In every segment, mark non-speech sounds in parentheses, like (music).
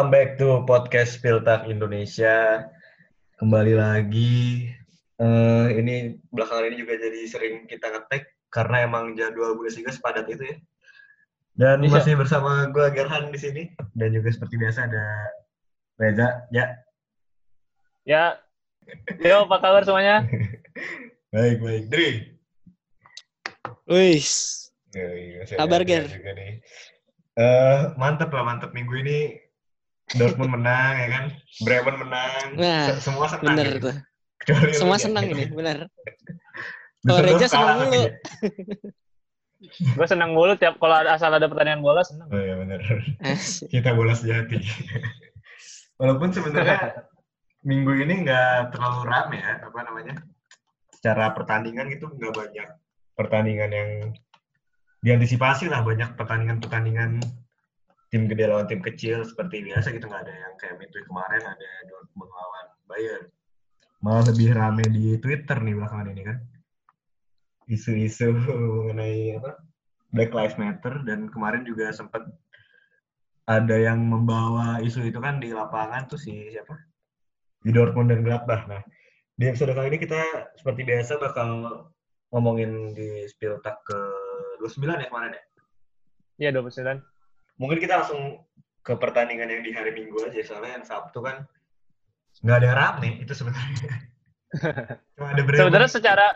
Welcome back to podcast Piltak Indonesia. Kembali lagi. Eh, ini belakangan ini juga jadi sering kita ngetek karena emang jadwal Bundesliga sepadat itu ya. Dan Iya. masih bersama gue Gerhan di sini dan juga seperti biasa ada Reza. Ya, Ya, yo apa kabar semuanya? (laughs) baik baik. Dri. Wis, Kabar, Ger? juga nih. Eh, mantep lah mantep minggu ini Dortmund menang ya kan, Bremen menang, Nah, Se- semua senang. bener gitu. tuh. Kecuali lu, Semua ya. senang ini, bener. (laughs) Kalau Reja senang mulu. (laughs) Gue senang mulu tiap kalau ada, asal ada pertandingan bola senang. Oh iya bener. Asik. Kita bola sejati. (laughs) Walaupun sebenarnya minggu ini nggak terlalu rame ya, apa namanya? Secara pertandingan itu nggak banyak pertandingan yang diantisipasi lah banyak pertandingan-pertandingan tim gede lawan tim kecil seperti biasa gitu nggak ada yang kayak midweek kemarin ada Dortmund lawan Bayern malah lebih rame di Twitter nih belakangan ini kan isu-isu mengenai apa Black Lives Matter dan kemarin juga sempat ada yang membawa isu itu kan di lapangan tuh si siapa di Dortmund dan Gladbach. Nah di episode kali ini kita seperti biasa bakal ngomongin di Spiltak ke 29 ya kemarin ya. Iya 29. Mungkin kita langsung ke pertandingan yang di hari Minggu aja soalnya yang Sabtu kan nggak ada rame itu sebenarnya. (laughs) Cuma ada Bremen. Sebenarnya secara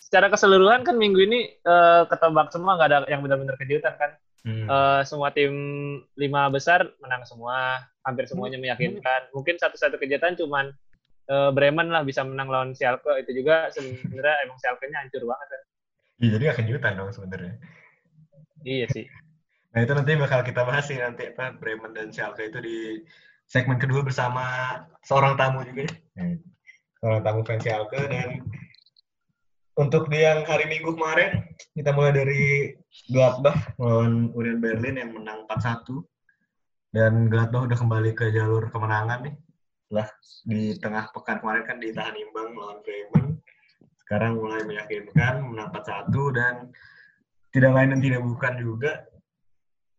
secara keseluruhan kan minggu ini eh, ketebak semua nggak ada yang benar-benar kejutan kan. Hmm. Eh, semua tim lima besar menang semua, hampir semuanya meyakinkan. Mungkin satu-satu kejutan cuman eh, Bremen lah bisa menang lawan Schalke itu juga sebenarnya emang Schalke-nya hancur banget kan. Iya, jadi nggak kejutan dong sebenarnya. Iya sih. Nah itu nanti bakal kita bahas sih nanti apa Bremen dan Schalke itu di segmen kedua bersama seorang tamu juga ya. Hmm. Seorang tamu fans Schalke dan untuk di yang hari Minggu kemarin kita mulai dari Gladbach melawan Union Berlin yang menang 4-1 dan Gladbach udah kembali ke jalur kemenangan nih setelah di tengah pekan kemarin kan ditahan imbang melawan Bremen sekarang mulai meyakinkan menang 4-1 dan tidak lain dan tidak bukan juga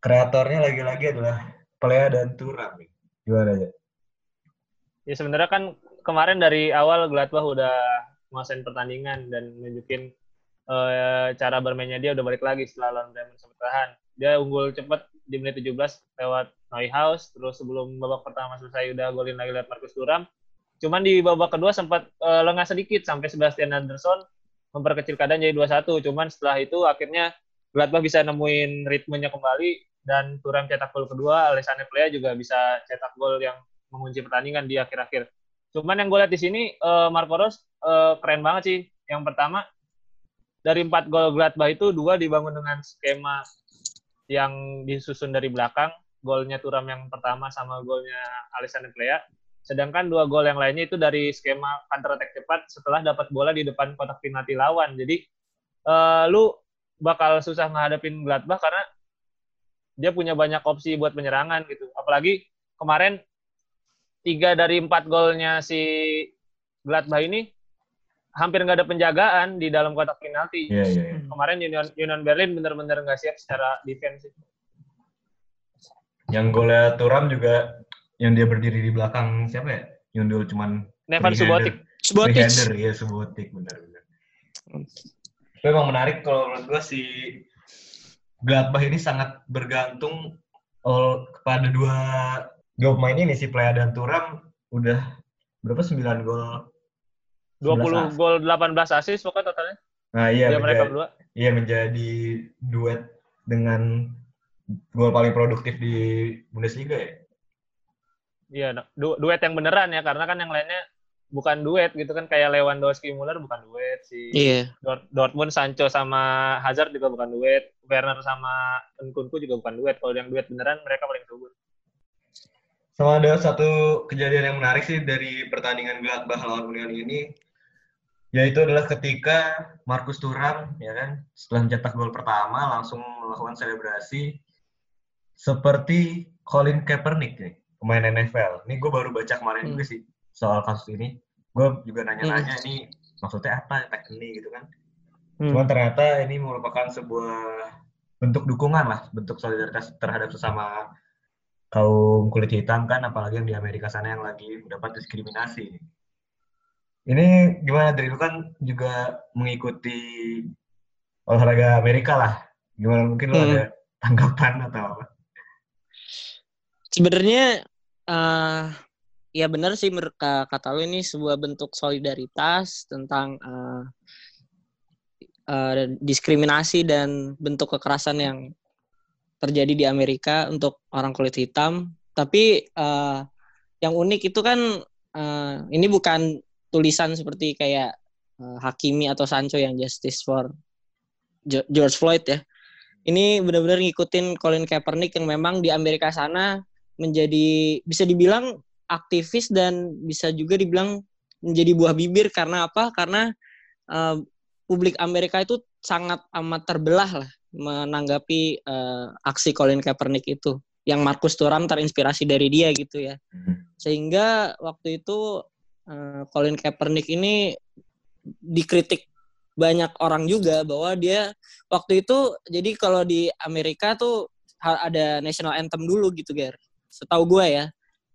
kreatornya lagi-lagi adalah Pelea dan Turam. Gimana ya? Ya sebenarnya kan kemarin dari awal Gladbach udah nguasain pertandingan dan nunjukin eh, cara bermainnya dia udah balik lagi setelah lawan Bremen sempat tahan. Dia unggul cepat di menit 17 lewat Neuhaus, terus sebelum babak pertama selesai udah golin lagi lewat Marcus Thuram. Cuman di babak kedua sempat eh, lengah sedikit sampai Sebastian Anderson memperkecil keadaan jadi 2-1. Cuman setelah itu akhirnya Gladbach bisa nemuin ritmenya kembali dan Thuram cetak gol kedua, Alessandro Plea juga bisa cetak gol yang mengunci pertandingan di akhir-akhir. Cuman yang gue lihat di sini eh, Marco Reus eh, keren banget sih. Yang pertama dari empat gol Gladbach itu dua dibangun dengan skema yang disusun dari belakang. Golnya Turam yang pertama sama golnya Alessandro Plea. Sedangkan dua gol yang lainnya itu dari skema counter attack cepat setelah dapat bola di depan kotak penalti lawan. Jadi eh, lu bakal susah ngadepin Gladbach karena dia punya banyak opsi buat penyerangan gitu. Apalagi kemarin tiga dari empat golnya si Gladbach ini hampir nggak ada penjagaan di dalam kotak penalti. Iya, iya. iya. Kemarin Union, Union Berlin benar-benar nggak siap secara defense. Yang golnya Turam juga yang dia berdiri di belakang siapa ya? Yundul cuman Nevan. Subotic. Subotic. Freehander, iya Subotic benar-benar. Tapi emang menarik kalau menurut gua si Gladbach ini sangat bergantung all, kepada dua dua pemain ini si Plea dan Turam udah berapa 9 gol 11 20 gol 18 assist pokoknya totalnya. Nah iya Dia mereka menjadi, berdua. iya menjadi duet dengan gol paling produktif di Bundesliga ya. Iya. Du- duet yang beneran ya karena kan yang lainnya bukan duet gitu kan kayak Lewandowski Muller bukan duet si Iya. Dort- Dortmund Sancho sama Hazard juga bukan duet, Werner sama Nkunku juga bukan duet. Kalau yang duet beneran mereka paling subur. Sama ada satu kejadian yang menarik sih dari pertandingan Gladbach lawan Union ini, yaitu adalah ketika Marcus Thuram, ya kan, setelah mencetak gol pertama langsung melakukan selebrasi seperti Colin Kaepernick nih, pemain NFL. Ini gue baru baca kemarin Hmm. juga sih soal kasus ini. Gue juga nanya-nanya ini maksudnya apa tag ini gitu kan. Hmm. Cuman ternyata ini merupakan sebuah bentuk dukungan lah, bentuk solidaritas terhadap sesama kaum kulit hitam kan, apalagi yang di Amerika sana yang lagi mendapat diskriminasi. Ini gimana dari lu kan juga mengikuti olahraga Amerika lah. Gimana mungkin lu Hmm. ada tanggapan atau apa? Sebenarnya eh ya benar sih menurut ka- kata lu ini sebuah bentuk solidaritas tentang eh, eh, diskriminasi dan bentuk kekerasan yang terjadi di Amerika untuk orang kulit hitam. Tapi eh, yang unik itu kan eh, ini bukan tulisan seperti kayak eh, Hakimi atau Sancho yang Justice for George Floyd ya. Ini benar-benar ngikutin Colin Kaepernick yang memang di Amerika sana menjadi bisa dibilang aktivis dan bisa juga dibilang menjadi buah bibir karena apa? Karena eh, publik Amerika itu sangat amat terbelah lah menanggapi eh, aksi Colin Kaepernick itu. Yang Marcus Thuram terinspirasi dari dia gitu ya. Sehingga waktu itu eh, Colin Kaepernick ini dikritik banyak orang juga bahwa dia waktu itu jadi kalau di Amerika tuh ada national anthem dulu gitu Ger. Setahu gue ya.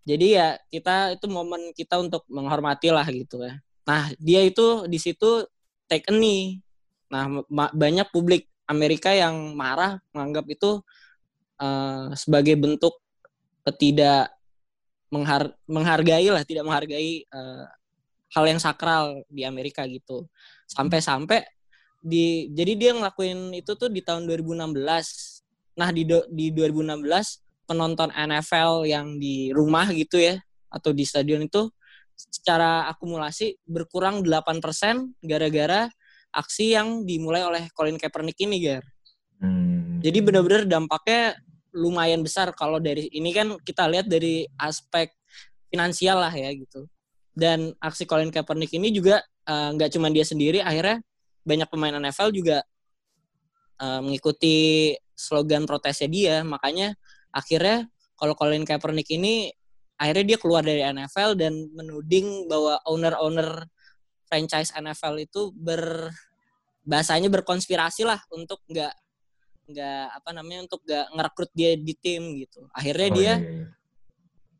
Jadi ya kita itu momen kita untuk menghormati lah gitu ya. Nah, dia itu di situ take a knee. Nah, banyak publik Amerika yang marah menganggap itu eh, sebagai bentuk ketidak menghar- menghargai lah, tidak menghargai eh, hal yang sakral di Amerika gitu. Sampai-sampai di jadi dia ngelakuin itu tuh di tahun 2016. Nah, di do- di 2016 penonton NFL yang di rumah gitu ya atau di stadion itu secara akumulasi berkurang 8% gara-gara aksi yang dimulai oleh Colin Kaepernick ini, Gar. Hmm. Jadi benar-benar dampaknya lumayan besar kalau dari ini kan kita lihat dari aspek finansial lah ya gitu. Dan aksi Colin Kaepernick ini juga eh, nggak cuma dia sendiri, akhirnya banyak pemain NFL juga eh, mengikuti slogan protesnya dia. Makanya akhirnya kalau Colin Kaepernick ini akhirnya dia keluar dari NFL dan menuding bahwa owner-owner franchise NFL itu ber bahasanya berkonspirasi lah untuk nggak nggak apa namanya untuk nggak ngerekrut dia di tim gitu. Akhirnya Oh, dia iya, iya.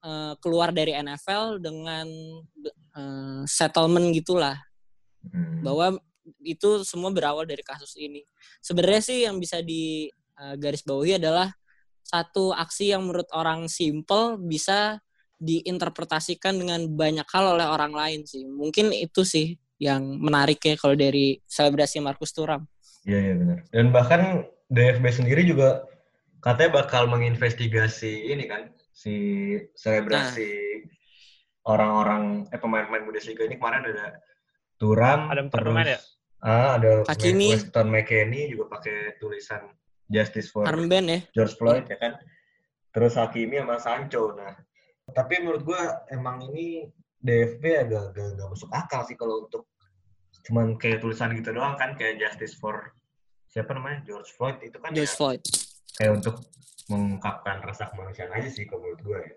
eh, keluar dari NFL dengan eh, settlement gitulah Hmm. bahwa itu semua berawal dari kasus ini. Sebenarnya sih yang bisa di eh, garis bawahi adalah satu aksi yang menurut orang simple bisa diinterpretasikan dengan banyak hal oleh orang lain sih. Mungkin itu sih yang menarik ya kalau dari selebrasi Markus Thuram. Iya, iya benar. Dan bahkan DFB sendiri juga katanya bakal menginvestigasi ini kan si selebrasi orang-orang eh pemain-pemain Bundesliga ini kemarin ada Turam, Ada empat terus pemain ya? ah, ada Hakimi. Weston McKennie juga pakai tulisan Justice for Armband ya. George Floyd ya kan. Terus Hakimi sama Sancho. Nah, tapi menurut gua emang ini DFB agak agak nggak masuk akal sih kalau untuk cuman kayak tulisan gitu doang kan kayak Justice for siapa namanya George Floyd itu kan George ya Floyd. kayak untuk mengungkapkan rasa kemanusiaan aja sih kalau menurut gue ya.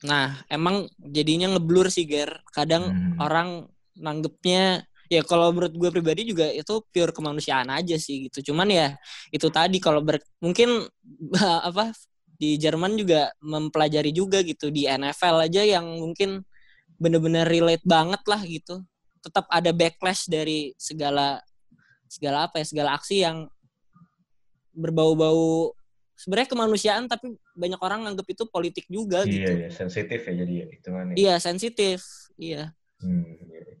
Nah, emang jadinya ngeblur sih, Ger. Kadang Hmm. orang nanggepnya ya kalau menurut gue pribadi juga itu pure kemanusiaan aja sih gitu. Cuman ya itu tadi kalau ber, mungkin (laughs) apa di Jerman juga mempelajari juga gitu di NFL aja yang mungkin bener-bener relate banget lah gitu. Tetap ada backlash dari segala segala apa ya segala aksi yang berbau-bau sebenarnya kemanusiaan tapi banyak orang nganggep itu politik juga Iya, gitu. iya, sensitif ya jadi ya hitungannya. Iya, sensitif. Iya. Hmm, iya.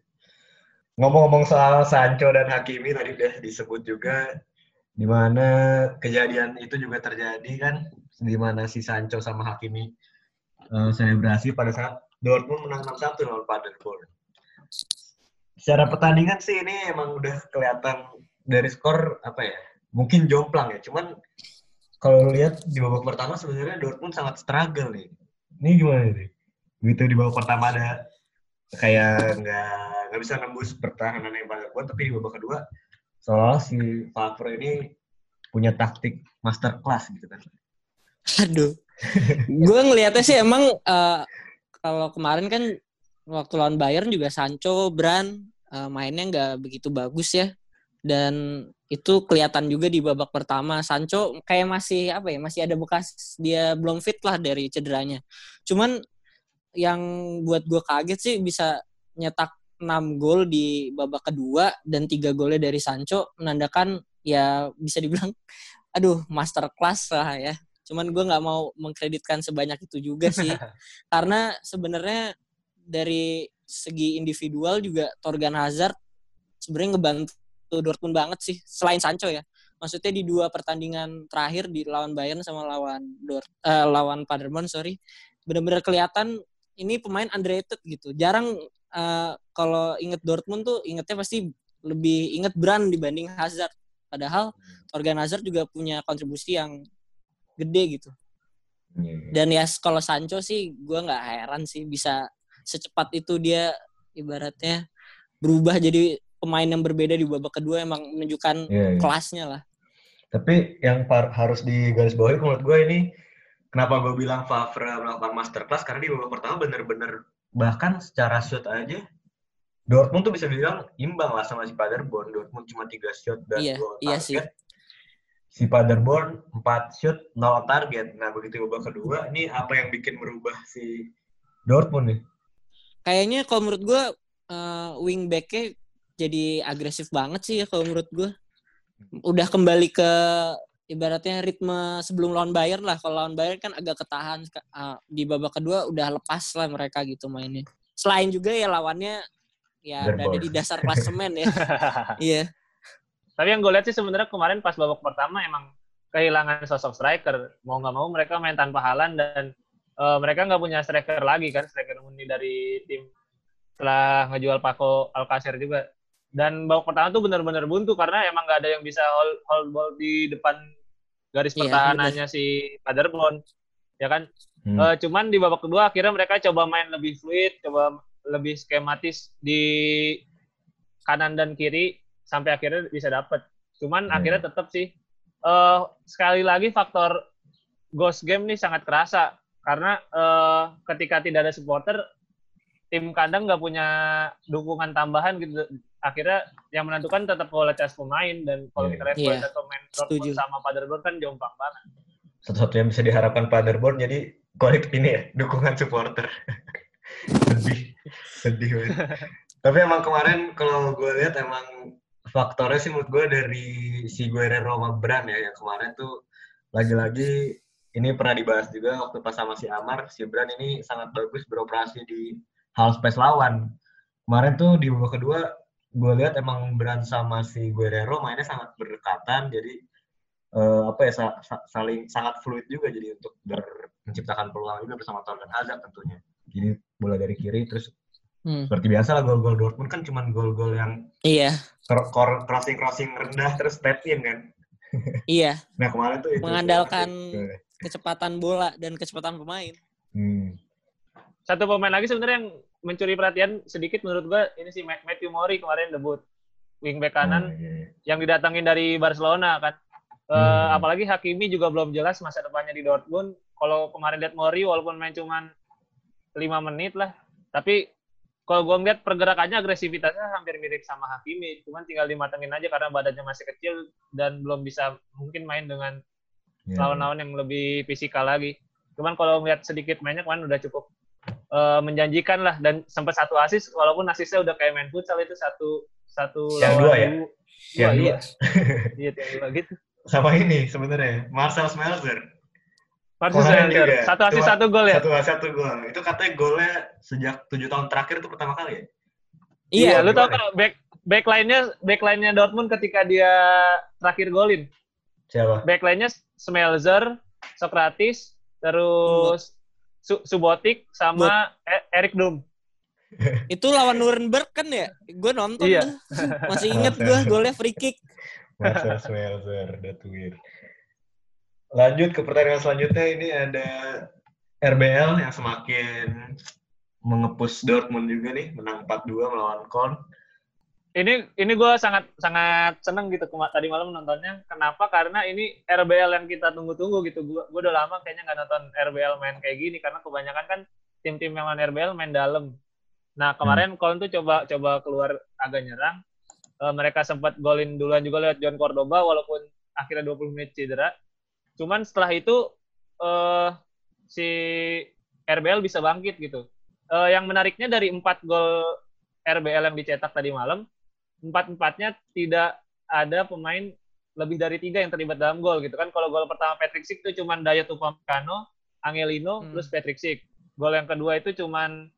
Ngomong-ngomong soal Sancho dan Hakimi tadi udah disebut juga di mana kejadian itu juga terjadi kan di mana si Sancho sama Hakimi eh, selebrasi pada saat Dortmund menang 6-1 lawan Paderborn. Secara pertandingan sih ini emang udah kelihatan dari skor apa ya? Mungkin jomplang ya, cuman kalau lihat di babak pertama sebenarnya Dortmund sangat struggle nih. Ini gimana nih? Begitu di babak pertama ada kayak nggak nggak bisa nembus pertahanan yang paling kuat, tapi di babak kedua soal si Favre ini punya taktik master class gitu kan. Aduh. gue ngelihatnya sih emang eh, kalau kemarin kan waktu lawan Bayern juga Sancho, Brand eh, mainnya nggak begitu bagus ya. dan itu kelihatan juga di babak pertama Sancho kayak masih apa ya masih ada bekas dia belum fit lah dari cederanya cuman yang buat gue kaget sih bisa nyetak 6 gol di babak kedua dan tiga golnya dari Sancho menandakan ya bisa dibilang (laughs) aduh master class lah ya cuman gue nggak mau mengkreditkan sebanyak itu juga sih (laughs) karena sebenarnya dari segi individual juga Torgan Hazard sebenarnya ngebantu Dortmund banget sih selain Sancho ya. Maksudnya di dua pertandingan terakhir di lawan Bayern sama lawan Dort uh, lawan Paderborn sorry benar-benar kelihatan ini pemain underrated gitu. Jarang uh, kalau inget Dortmund tuh ingetnya pasti lebih inget Brand dibanding Hazard. Padahal Torgan Hazard juga punya kontribusi yang gede gitu. Iya, iya. Dan ya kalau Sancho sih gue nggak heran sih bisa secepat itu dia ibaratnya berubah jadi pemain yang berbeda di babak kedua emang menunjukkan yeah, yeah. kelasnya lah. Tapi yang harus digarisbawahi menurut gue ini kenapa gue bilang Favre melakukan masterclass karena di babak pertama bener-bener bahkan secara shot aja Dortmund tuh bisa bilang imbang lah sama si Paderborn. Dortmund cuma tiga shot dan iya, dua iya Sih. Si Paderborn empat shot, nol target. Nah begitu babak kedua, ini apa yang bikin merubah si Dortmund nih? Kayaknya kalau menurut gue uh, wingbacknya jadi agresif banget sih ya kalau menurut gue. Udah kembali ke ibaratnya ritme sebelum lawan Bayern lah. Kalau lawan Bayern kan agak ketahan uh, di babak kedua udah lepas lah mereka gitu mainnya. Selain juga ya lawannya ya berada di dasar klasemen ya. (laughs) Iya. Tapi yang gue lihat sih sebenarnya kemarin pas babak pertama emang kehilangan sosok striker. Mau nggak mau mereka main tanpa Halan dan uh, mereka nggak punya striker lagi kan, striker murni dari tim setelah ngejual Paco Alcacer juga dan babak pertama tuh benar-benar buntu karena emang nggak ada yang bisa hold, hold ball di depan garis iya, pertahanannya si Paderborn ya kan? Hmm. uh, cuman di babak kedua akhirnya mereka coba main lebih fluid coba lebih skematis di kanan dan kiri sampai akhirnya bisa dapet. Cuman hmm. akhirnya tetap sih. Uh, sekali lagi faktor ghost game nih sangat kerasa karena uh, ketika tidak ada supporter tim kandang nggak punya dukungan tambahan gitu akhirnya yang menentukan tetap kualitas pemain dan kalau yeah. kita lihat yeah. kualitas pemain Dortmund sama Paderborn kan jomplang banget. Satu-satu yang bisa diharapkan Paderborn jadi kualitas ini ya dukungan supporter. (laughs) sedih, sedih banget. Tapi emang kemarin kalau gue lihat emang faktornya sih menurut gue dari si Guerrero sama Bran ya yang kemarin tuh lagi-lagi ini pernah dibahas juga waktu pas sama si Amar, si Bran ini sangat bagus beroperasi di hal space lawan. Kemarin tuh di babak kedua gue lihat emang Brand sama si Guerrero mainnya sangat berdekatan jadi uh, apa ya sa saling sangat fluid juga jadi untuk ber menciptakan peluang juga bersama Torgan Hazard tentunya jadi bola dari kiri terus hmm. seperti biasa lah gol-gol Dortmund kan cuma gol-gol yang iya crossing crossing rendah terus step in kan (laughs) iya nah kemarin tuh itu mengandalkan itu. kecepatan bola dan kecepatan pemain hmm. satu pemain lagi sebenarnya yang mencuri perhatian sedikit menurut gue ini si Matthew Mori kemarin debut wingback kanan oh, iya, iya. yang didatangin dari Barcelona kan. Eh, hmm. Uh, apalagi Hakimi juga belum jelas masa depannya di Dortmund. Kalau kemarin lihat Mori walaupun main cuma lima menit lah, tapi kalau gue ngeliat pergerakannya agresivitasnya hampir mirip sama Hakimi, cuman tinggal dimatengin aja karena badannya masih kecil dan belum bisa mungkin main dengan yeah. lawan-lawan yang lebih fisikal lagi. Cuman kalau ngeliat sedikit mainnya kan udah cukup uh, menjanjikan lah. Dan sempat satu asis walaupun asisnya udah kayak main futsal itu satu satu yang dua ya? Yang dua iya. Iya yang dua gitu. Sama ini sebenarnya Marcel Smelzer. Marcel Smelzer. satu asis satu gol ya? satu asis satu gol. Itu katanya golnya sejak tujuh tahun terakhir itu pertama kali ya? Iya, iya lu tau kan back backline-nya backline-nya Dortmund ketika dia terakhir golin. Siapa? Backline-nya Smelzer Socrates terus Subotik sama e- Erik Dum. (laughs) itu lawan Nuremberg kan ya? Gue nonton iya. tuh. Masih (laughs) inget gue golnya free kick. Smelzer, Datwir. Lanjut ke pertandingan selanjutnya ini ada RBL yang semakin mengepus Dortmund juga nih, menang 4-2 melawan Korn ini ini gue sangat sangat seneng gitu tadi malam nontonnya. Kenapa? Karena ini RBL yang kita tunggu-tunggu gitu. Gue gue udah lama kayaknya nggak nonton RBL main kayak gini karena kebanyakan kan tim-tim yang main RBL main dalam. Nah kemarin hmm. Colin tuh coba coba keluar agak nyerang. Uh, mereka sempat golin duluan juga lewat John Cordoba walaupun akhirnya 20 menit cedera. Cuman setelah itu uh, si RBL bisa bangkit gitu. Uh, yang menariknya dari empat gol RBL yang dicetak tadi malam, empat-empatnya tidak ada pemain lebih dari tiga yang terlibat dalam gol gitu kan. Kalau gol pertama Patrick Sik itu cuma Dayot Upamecano, Angelino, hmm. terus Patrick Sik. Gol yang kedua itu cuman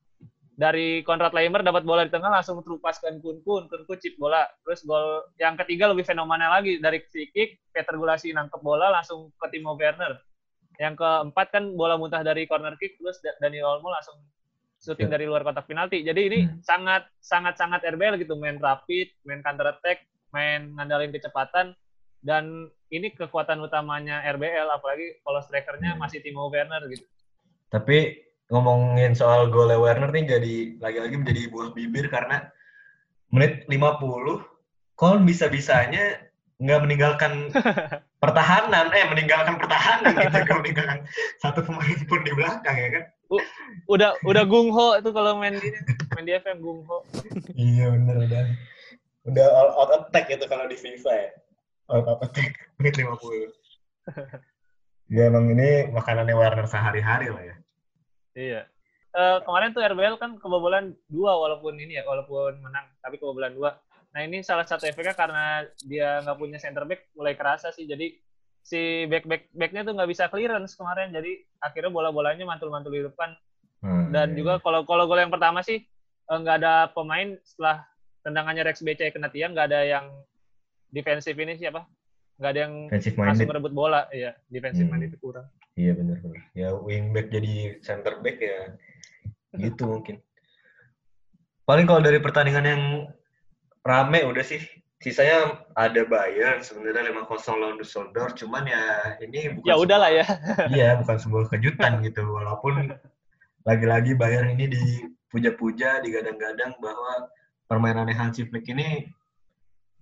dari Konrad Leimer dapat bola di tengah langsung terupaskan Kun Kun, Kun Kun chip bola. Terus gol yang ketiga lebih fenomenal lagi dari free kick, Peter Gulasi nangkep bola langsung ke Timo Werner. Yang keempat kan bola muntah dari corner kick terus Dani Olmo langsung syuting ya. dari luar kotak penalti. Jadi ini hmm. sangat sangat sangat RBL gitu, main rapid, main counter attack, main ngandalin kecepatan dan ini kekuatan utamanya RBL apalagi kalau strikernya hmm. masih Timo Werner gitu. Tapi ngomongin soal gol Werner nih jadi lagi-lagi menjadi buah bibir karena menit 50 Kol bisa-bisanya nggak meninggalkan (laughs) pertahanan, eh meninggalkan pertahanan gitu, (laughs) nggak meninggalkan satu pemain pun di belakang ya kan? udah udah gungho itu kalau main di main di FM gungho. iya bener udah udah all out attack itu kalau di FIFA ya. All out attack menit 50. (laughs) ya emang ini makanannya Werner sehari-hari lah ya. Iya. Uh, kemarin tuh RBL kan kebobolan dua walaupun ini ya walaupun menang tapi kebobolan dua. Nah ini salah satu efeknya karena dia nggak punya center back mulai kerasa sih. Jadi si back back backnya tuh nggak bisa clearance kemarin. Jadi akhirnya bola bolanya mantul mantul di depan. Hmm. Dan iya, juga kalau kalau gol yang pertama sih eh, nggak ada pemain setelah tendangannya Rex BC kena tiang nggak ada yang defensif ini siapa? Nggak ada yang masuk merebut bola. Iya defensif hmm. itu kurang. Iya benar benar. Ya wingback jadi center back ya gitu mungkin. Paling kalau dari pertandingan yang rame udah sih. Sisanya ada Bayern sebenarnya 5-0 lawan Düsseldorf cuman ya ini bukan ya udahlah ya. iya bukan sebuah kejutan gitu. Walaupun lagi-lagi Bayern ini dipuja-puja digadang-gadang bahwa permainannya Hansi Flick ini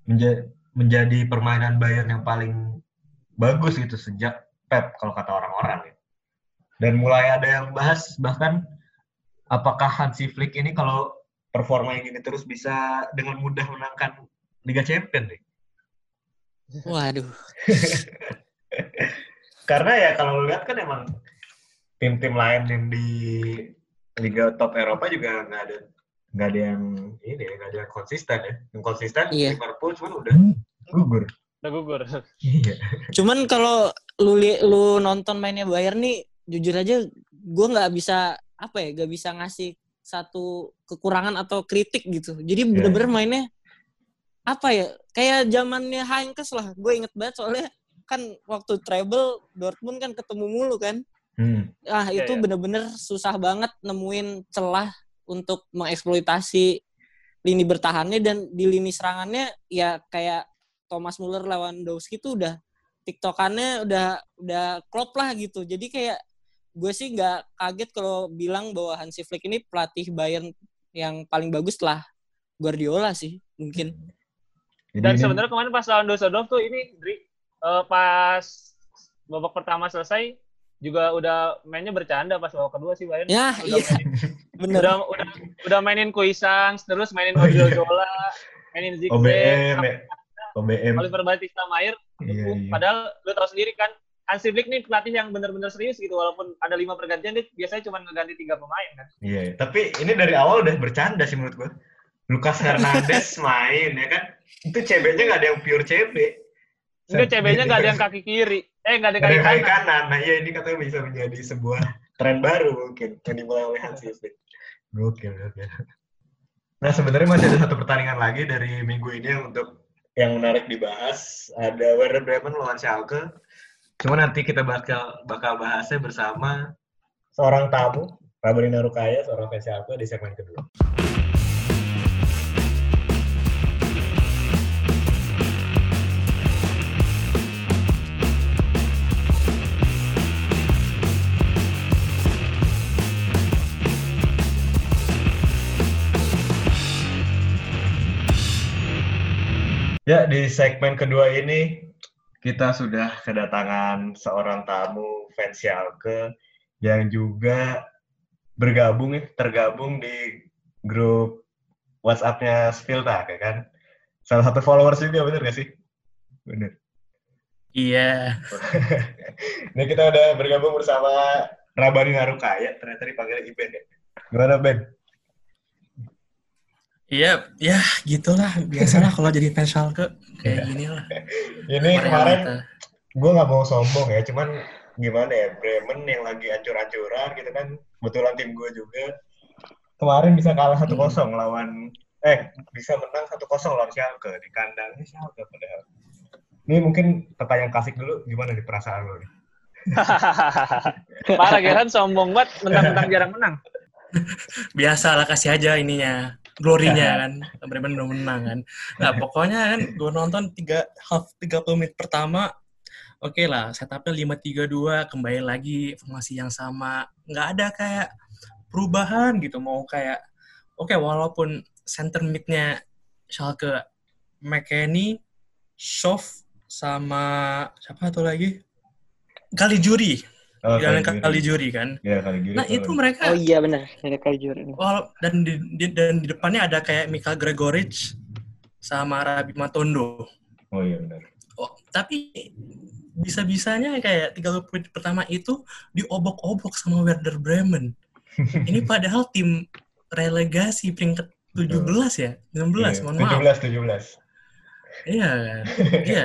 menja menjadi permainan Bayern yang paling bagus gitu sejak Pep kalau kata orang-orang. Ya. Dan mulai ada yang bahas bahkan apakah Hansi Flick ini kalau performa yang ini terus bisa dengan mudah menangkan Liga Champions nih. Waduh. (laughs) Karena ya kalau lihat kan emang tim-tim lain yang di Liga top Eropa juga nggak ada nggak ada yang ini ya nggak ada yang konsisten ya. Yang konsisten iya. Liverpool cuman udah gugur. Udah gugur. (laughs) Iya. Cuman kalau lu lu nonton mainnya Bayern nih, jujur aja gue nggak bisa apa ya, nggak bisa ngasih satu kekurangan atau kritik gitu. Jadi iya. bener-bener yeah. mainnya apa ya, kayak zamannya Heinkes lah. Gue inget banget soalnya kan waktu treble Dortmund kan ketemu mulu kan. Hmm. Ah iya, itu yeah, bener-bener susah banget nemuin celah untuk mengeksploitasi lini bertahannya dan di lini serangannya ya kayak Thomas Muller Lewandowski tuh udah tiktokannya udah udah klop lah gitu. Jadi kayak gue sih nggak kaget kalau bilang bahwa Hansi Flick ini pelatih Bayern yang paling bagus lah Guardiola sih mungkin. Dan sebenarnya kemarin pas lawan Düsseldorf tuh ini Dri, uh, pas babak pertama selesai juga udah mainnya bercanda pas babak kedua sih Bayern. Ya, udah iya. Mainin, (laughs) Bener. Udah, udah, udah mainin Kuisang, terus mainin Odriozola, oh, iya. mainin Zigzag. OBM, OBM. Oliver Batista Mayer. Iya, iya. Padahal lu tahu sendiri kan Hansi Flick nih pelatih yang benar-benar serius gitu walaupun ada lima pergantian dia biasanya cuma ngeganti tiga pemain kan. Iya, iya, tapi ini dari awal udah bercanda sih menurut gua. Lucas Hernandez (laughs) main ya kan. Itu CB-nya nggak ada yang pure CB. Enggak CB-nya nggak ada yang kaki kiri. Eh nggak ada kaki, ada kaki kanan. kanan. Nah iya ini katanya bisa menjadi sebuah tren baru mungkin yang dimulai oleh Hansi Flick. Gokil, gokil. Nah sebenarnya masih ada satu pertandingan lagi dari minggu ini yang untuk yang menarik dibahas. Ada Werder Bremen lawan Schalke. Cuma nanti kita bakal bakal bahasnya bersama seorang tamu, Rabarina Rukaya, seorang fans di segmen kedua. Ya, di segmen kedua ini kita sudah kedatangan seorang tamu fans Schalke yang juga bergabung tergabung di grup WhatsApp-nya Spilta, ya kan? salah satu followers juga bener gak sih? Bener. Iya. (laughs) Ini kita udah bergabung bersama Rabani Narukaya, ternyata dipanggil Iben ya. Gimana Ben? Iya, ya gitulah. Biasalah kalau jadi fans Schalke kayak gini lah. Ini kemarin gue nggak mau sombong ya, cuman gimana ya Bremen yang lagi ancur-ancuran gitu kan, kebetulan tim gue juga kemarin bisa kalah satu kosong lawan eh bisa menang satu kosong lawan Schalke di kandangnya Schalke padahal. Ini mungkin pertanyaan klasik dulu, gimana nih perasaan lo nih? (laughs) Parah Geran sombong banget, menang-menang jarang menang. (laughs) Biasalah kasih aja ininya, glorinya (laughs) kan. Bremen udah menang kan. Nah pokoknya kan gue nonton tiga half 30 menit pertama, oke okay lah setupnya lima tiga dua kembali lagi formasi yang sama. Nggak ada kayak perubahan gitu, mau kayak, oke okay, walaupun center mid-nya Schalke McKennie, Schoff, sama siapa tuh lagi? Kali juri. Oh, Jalan kali juri kan. Iya, kali juri. Nah, itu mereka Oh iya benar, ada kali juri. Wal- dan di, di- dan di depannya ada kayak Mika Gregoric sama Rabi Matondo. Oh iya benar. Oh, tapi bisa-bisanya kayak 30 menit pertama itu diobok-obok sama Werder Bremen. (laughs) Ini padahal tim relegasi peringkat 17 ya? 16, mohon maaf. 17, 17. Iya? Iya?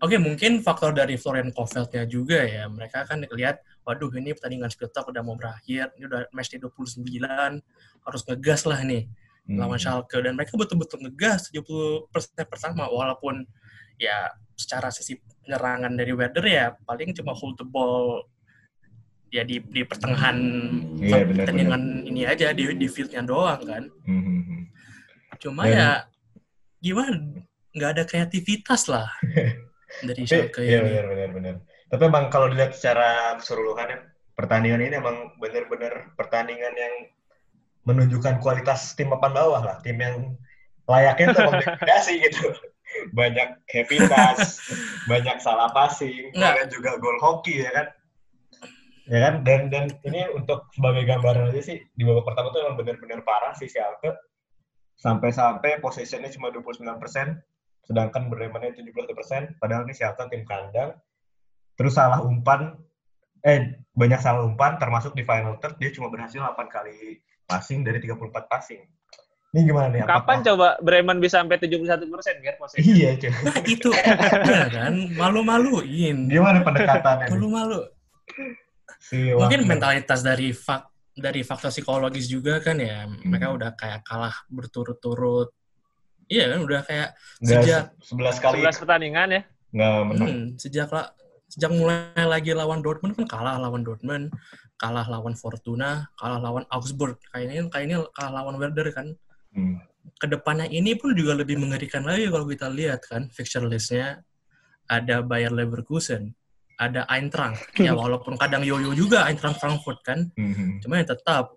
Oke, mungkin faktor dari Florian Kohfeldnya juga ya. Mereka kan lihat, waduh ini pertandingan talk udah mau berakhir. Ini udah match di 29. Harus ngegas lah nih Hmm. lawan Schalke. Dan mereka betul-betul ngegas 70% pertama. Walaupun ya secara sisi penyerangan dari Werder ya paling cuma hold the ball ya di, di pertengahan Iya, benar, pertandingan ini aja di, di fieldnya doang kan. Hmm, hmm, hmm. Cuma Dan- ya gimana nggak ada kreativitas lah (laughs) dari Schalke iya ini. benar benar benar. Tapi emang kalau dilihat secara keseluruhan ya, pertandingan ini emang benar-benar pertandingan yang menunjukkan kualitas tim papan bawah lah, tim yang layaknya (laughs) mendegradasi gitu. Banyak heavy (laughs) touch, banyak salah passing, kemudian juga gol hoki ya kan. Ya kan dan dan ini untuk sebagai gambaran aja sih di babak pertama tuh emang benar-benar parah sih Schalke. Sampai-sampai posisinya cuma 29%, sedangkan Bremen 71%, padahal ini Schalke tim kandang. Terus salah umpan, eh banyak salah umpan, termasuk di final third dia cuma berhasil 8 kali passing dari 34 passing. Ini gimana nih? Kapan coba Bremen bisa sampai 71 persen, Ger? posisi? Iya, cuy. Nah, itu ya kan malu-maluin. Gimana pendekatannya? Malu-malu. Si Mungkin mentalitas dari fak dari faktor psikologis juga kan ya. Mereka Hmm. udah kayak kalah berturut-turut. Iya kan udah kayak Nggak sejak 11 kali 11 pertanyaan ya. nggak menang. hmm, sejak lah sejak mulai lagi lawan Dortmund kan kalah lawan Dortmund, kalah lawan Fortuna, kalah lawan Augsburg. Kayaknya kayaknya kalah lawan Werder kan. Hmm. ke depannya ini pun juga lebih mengerikan lagi kalau kita lihat kan fixture listnya ada Bayer Leverkusen, ada Eintracht. (laughs) Ya walaupun kadang yoyo juga Eintracht Frankfurt kan, Hmm. cuma ya tetap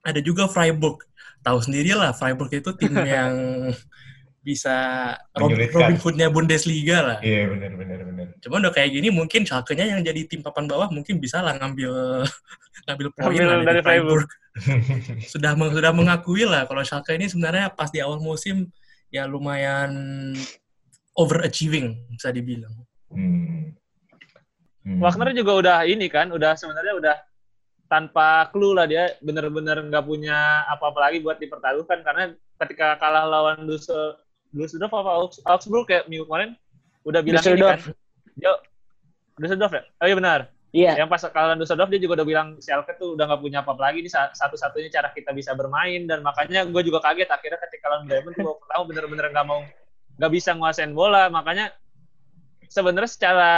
ada juga Freiburg. Tahu sendiri lah Freiburg itu tim (laughs) yang bisa Robin, Menyulitkan. Robin Hood-nya Bundesliga lah. Iya, benar benar benar. Cuma udah kayak gini mungkin Schalke-nya yang jadi tim papan bawah mungkin bisa lah ngambil (laughs) ngambil poin Ngambil lah dari dari Freiburg. Freiburg (laughs) sudah meng- sudah mengakui lah kalau Schalke ini sebenarnya pas di awal musim ya lumayan overachieving bisa dibilang. Hmm. Hmm. Wagner juga udah ini kan, udah sebenarnya udah tanpa clue lah dia bener-bener nggak punya apa-apa lagi buat dipertaruhkan karena ketika kalah lawan Düsseldorf apa Augs- Augsburg kayak minggu kemarin udah bilang ini kan. Dia Düsseldorf ya? Oh iya benar. Iya. Yang pas kalah lawan Düsseldorf dia juga udah bilang Schalke tuh udah nggak punya apa-apa lagi ini sa- satu-satunya cara kita bisa bermain dan makanya gue juga kaget akhirnya ketika lawan Bremen gue pertama bener-bener nggak mau nggak bisa nguasain bola makanya sebenarnya secara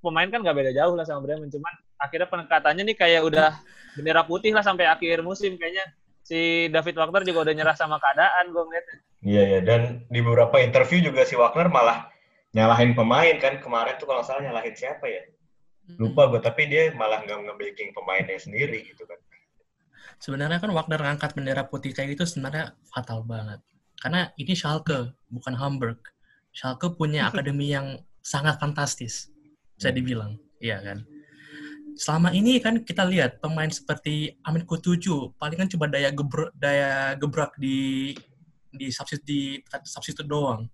pemain kan nggak beda jauh lah sama Bremen cuman akhirnya pendekatannya nih kayak udah bendera putih lah sampai akhir musim kayaknya si David Wagner juga udah nyerah sama keadaan gue ngeliatnya Iya ya dan di beberapa interview juga si Wagner malah nyalahin pemain kan kemarin tuh kalau salah nyalahin siapa ya lupa gue tapi dia malah nggak nge-backing pemainnya sendiri gitu kan Sebenarnya kan Wagner ngangkat bendera putih kayak gitu sebenarnya fatal banget. Karena ini Schalke, bukan Hamburg. Schalke punya (laughs) akademi yang sangat fantastis, bisa dibilang. Iya kan? Selama ini kan kita lihat pemain seperti Amin Kutucu, paling kan coba daya gebrak, daya gebrak di di substitute di substitute doang.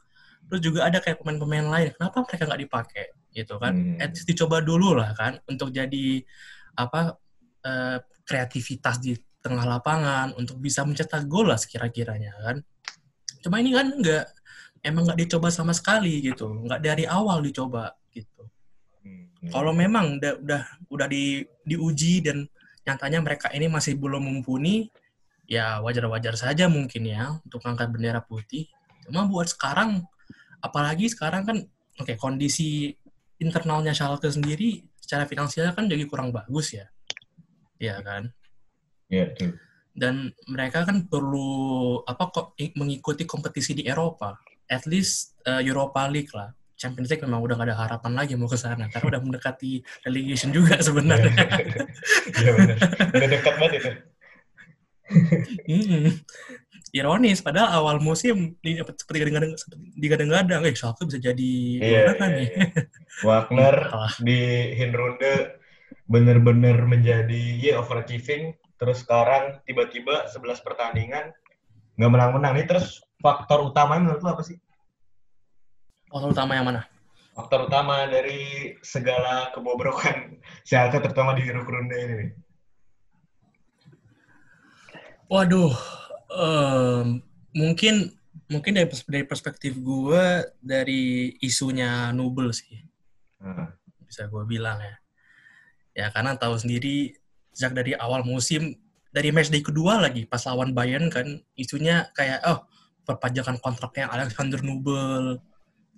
Terus juga ada kayak pemain-pemain lain, kenapa mereka nggak dipakai gitu kan? Hmm. At least dicoba dulu lah kan untuk jadi apa eh, kreativitas di tengah lapangan untuk bisa mencetak gol lah sekira-kiranya kan. Cuma ini kan nggak emang nggak dicoba sama sekali gitu, nggak dari awal dicoba. Kalau memang udah udah udah di diuji dan nyatanya mereka ini masih belum mumpuni, ya wajar-wajar saja mungkin ya untuk angkat bendera putih. Cuma buat sekarang, apalagi sekarang kan, oke kondisi internalnya Schalke sendiri secara finansial kan jadi kurang bagus ya, ya kan. Iya, betul. Dan mereka kan perlu apa kok mengikuti kompetisi di Eropa, at least eh, Europa League lah. Champions League memang udah gak ada harapan lagi mau ke sana karena udah mendekati relegation juga sebenarnya. Iya benar. Udah dekat banget itu. Hmm. Ironis, padahal awal musim seperti digadang- digadang-gadang, eh Schalke bisa jadi Iya, juara kan iya, nih. iya. Wagner (laughs) di Hinrunde bener-bener menjadi ya overachieving. Terus sekarang tiba-tiba 11 pertandingan nggak menang-menang nih. Terus faktor utamanya menurut lo apa sih? Faktor utama yang mana? Faktor utama dari segala kebobrokan (laughs) Schalke terutama di Hinrunde ini. Waduh, em, mungkin mungkin dari, dari perspektif gue dari isunya Nubel sih. Nah, bisa gue bilang ya. Ya karena tahu sendiri sejak dari awal musim dari match day kedua lagi pas lawan Bayern kan isunya kayak oh perpanjangan kontraknya Alexander Nubel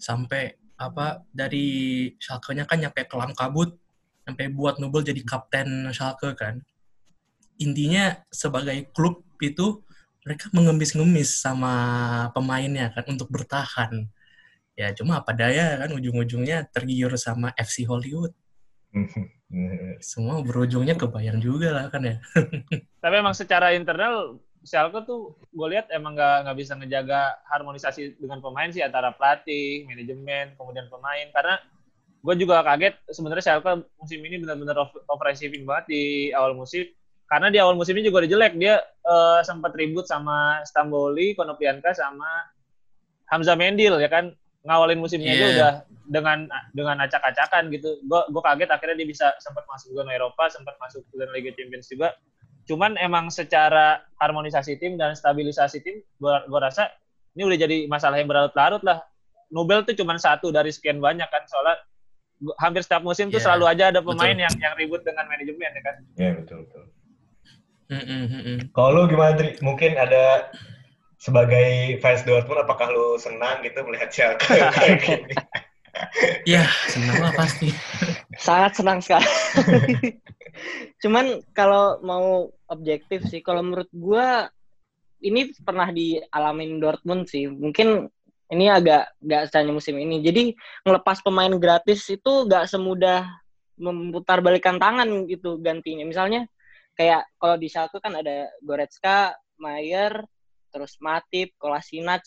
sampai apa dari Schalke-nya kan nyampe kelam kabut sampai buat Nubel jadi kapten Schalke kan. Intinya sebagai klub itu mereka mengemis-ngemis sama pemainnya kan untuk bertahan. Ya cuma apa daya kan ujung-ujungnya tergiur sama FC Hollywood. (laughs) Semua berujungnya ke Bayern juga lah kan ya. (laughs) Tapi emang secara internal Schalke tuh gue lihat emang nggak nggak bisa ngejaga harmonisasi dengan pemain sih antara pelatih, manajemen, kemudian pemain. Karena gue juga kaget sebenarnya Schalke musim ini benar-benar off- offensiving banget di awal musim. Karena di awal musim ini juga udah jelek dia eh, sempat ribut sama Stamboli, Konoplyanka sama Hamza Mendil ya kan ngawalin musimnya aja Iya. udah dengan dengan acak-acakan gitu. Gue gue kaget akhirnya dia bisa sempat masuk zona Eropa, sempat masuk ke Liga Champions juga cuman emang secara harmonisasi tim dan stabilisasi tim gua, gua rasa ini udah jadi masalah yang berlarut-larut lah Nobel tuh cuman satu dari sekian banyak kan soalnya hampir setiap musim tuh Iya, selalu aja ada pemain betul. yang yang ribut dengan manajemen ya kan ya betul betul. Mm-mm, mm-mm. Kalau lu gimana, Tri? Mungkin ada sebagai fans Dortmund, apakah lu senang gitu melihat Schalke (laughs) kayak gini? Ya, senang lah pasti. Sangat senang sekali. Cuman kalau mau objektif sih, kalau menurut gua ini pernah dialamin Dortmund sih. Mungkin ini agak nggak hanya musim ini. Jadi ngelepas pemain gratis itu nggak semudah memutar balikan tangan gitu gantinya. Misalnya kayak kalau di Schalke kan ada Goretzka, Mayer, terus Matip, Kolasinac.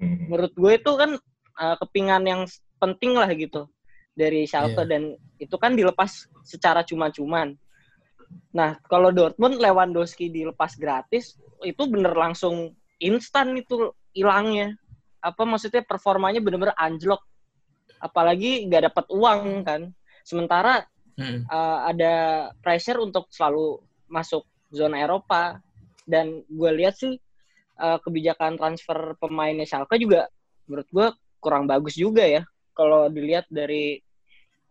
Hmm. Menurut gue itu kan uh, kepingan yang penting lah gitu dari Schalke Iya. dan itu kan dilepas secara cuma-cuman. Nah, kalau Dortmund Lewandowski dilepas gratis itu bener langsung instan itu hilangnya. Apa maksudnya performanya bener-bener anjlok. Apalagi nggak dapat uang kan. Sementara Mm-mm. uh, ada pressure untuk selalu masuk zona Eropa dan gue lihat sih uh, kebijakan transfer pemainnya Schalke juga menurut gue kurang bagus juga ya kalau dilihat dari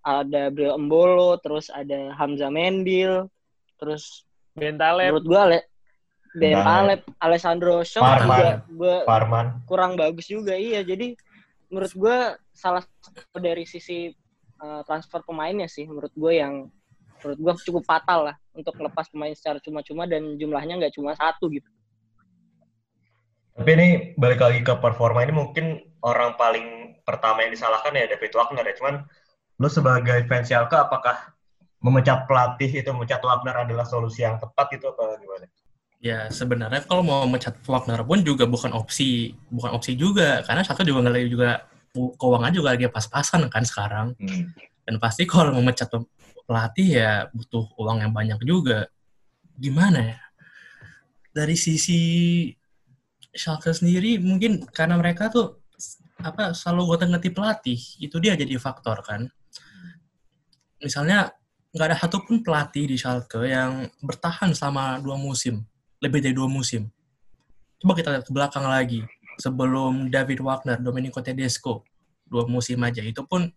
ada Bril Embolo terus ada Hamza Mendil terus Bentaleb menurut gue Ale Ben Bentaleb. Taleb, Alessandro Schock Parman. juga gue Parman. kurang bagus juga iya jadi menurut gue salah satu dari sisi uh, transfer pemainnya sih menurut gue yang menurut gue cukup fatal lah untuk lepas pemain secara cuma-cuma dan jumlahnya nggak cuma satu gitu Tapi ini balik lagi ke performa ini mungkin orang paling pertama yang disalahkan ya David Wagner ya. Cuman lu sebagai fans Schalke apakah memecat pelatih itu memecat Wagner adalah solusi yang tepat itu apa gimana? Ya sebenarnya kalau mau mencat Wagner pun juga bukan opsi, bukan opsi juga karena Schalke juga lagi juga keuangan juga lagi pas-pasan kan sekarang. Hmm. Dan pasti kalau memecat pelatih ya butuh uang yang banyak juga. Gimana ya? Dari sisi Schalke sendiri mungkin karena mereka tuh apa selalu gue ngerti pelatih itu dia jadi faktor kan. Misalnya nggak ada satupun pelatih di Schalke yang bertahan selama dua musim lebih dari dua musim. Coba kita lihat ke belakang lagi sebelum David Wagner Domenico Tedesco dua musim aja. Itu pun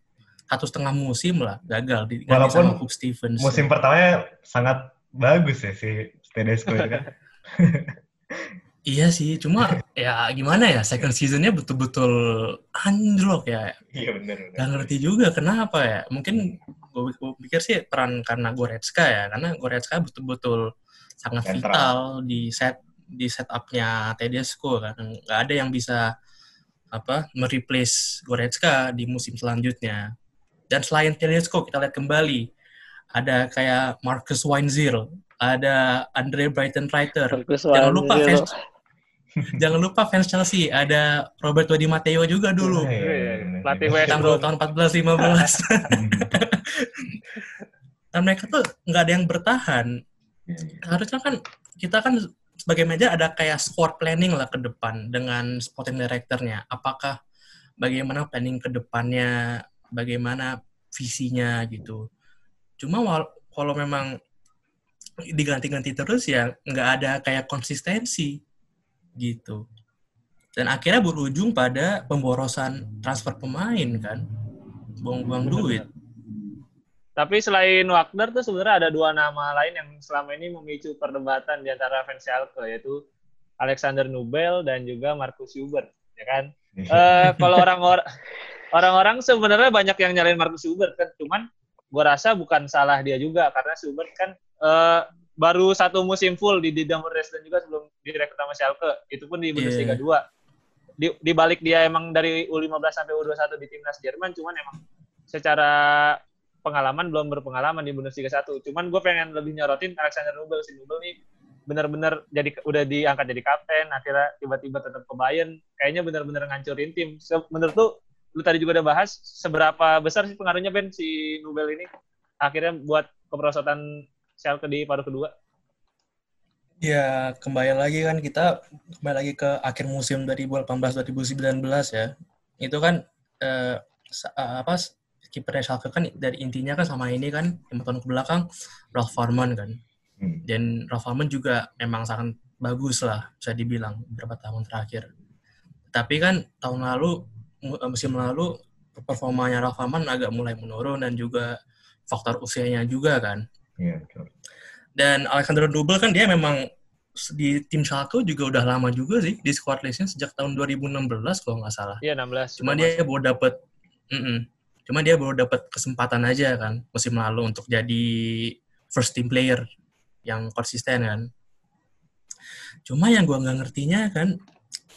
satu setengah musim lah gagal di Walaupun sama Stevens Musim pertamanya sangat bagus ya si Tedesco itu kan. (laughs) Iya sih, cuma ya gimana ya second seasonnya betul-betul anjlok ya. Iya benar. Gak ngerti juga kenapa ya. Mungkin gue, pikir sih peran karena Goretzka ya, karena Goretzka betul-betul sangat Sentral. vital di set di setupnya Tedesco kan. Gak ada yang bisa apa mereplace Goretzka di musim selanjutnya. Dan selain Tedesco kita lihat kembali ada kayak Marcus Weinzierl, ada Andre Brighton Bagus Jangan lupa banget. Jangan lupa fans Chelsea ada Roberto Di Matteo juga dulu. Iya, iya, Iya, pelatih. West Tahun Brom. tahun 14 15. Dan mereka tuh nggak ada yang bertahan. Harusnya kan kita kan sebagai manajer ada kayak squad planning lah ke depan dengan sporting directornya. Apakah bagaimana planning ke depannya, bagaimana visinya gitu. Cuma kalau memang diganti-ganti terus ya nggak ada kayak konsistensi gitu. Dan akhirnya berujung pada pemborosan transfer pemain kan. Buang-buang duit. Tapi selain Wagner tuh sebenarnya ada dua nama lain yang selama ini memicu perdebatan di antara fans Schalke yaitu Alexander Nubel dan juga Markus Hubert, ya kan? Eh kalau orang-orang orang-orang sebenarnya banyak yang nyalain Markus Hubert kan, cuman gua rasa bukan salah dia juga karena Hubert kan eh, baru satu musim full di Dynamo Dresden juga sebelum direkrut sama Schalke, itu pun di Bundesliga 2. Di, di balik dia emang dari U15 sampai U21 di timnas Jerman, cuman emang secara pengalaman belum berpengalaman di Bundesliga 1. Cuman gue pengen lebih nyorotin Alexander Nubel. Si Nubel nih bener-bener jadi udah diangkat jadi kapten, akhirnya tiba-tiba tetap ke Bayern. Kayaknya bener-bener ngancurin tim. Menurut tuh, lu tadi juga udah bahas, seberapa besar sih pengaruhnya Ben si Nubel ini akhirnya buat keperosotan Schalke di paruh kedua? Ya, kembali lagi kan kita kembali lagi ke akhir musim 2018-2019 ya. Itu kan eh, eh, apa kipernya Schalke kan dari intinya kan sama ini kan lima tahun ke belakang Ralf Farman kan. Hmm. Dan Ralf Farman juga memang sangat bagus lah bisa dibilang beberapa tahun terakhir. Tapi kan tahun lalu eh, musim lalu performanya Ralf Farman agak mulai menurun dan juga faktor usianya juga kan. Iya, betul. Dan Alexander Nubel kan dia memang di tim Schalke juga udah lama juga sih di squad listnya sejak tahun 2016 kalau nggak salah. Iya 16. Cuma dia baru dapet, mm-mm. cuma dia baru dapet kesempatan aja kan musim lalu untuk jadi first team player yang konsisten kan. Cuma yang gua nggak ngertinya kan